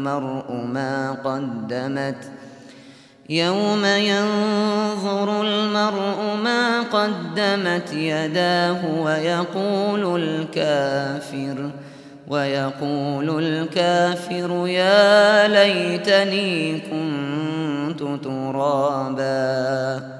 المرء ما قدمت يوم ينظر المرء ما قدمت يداه ويقول الكافر ويقول الكافر يا ليتني كنت ترابا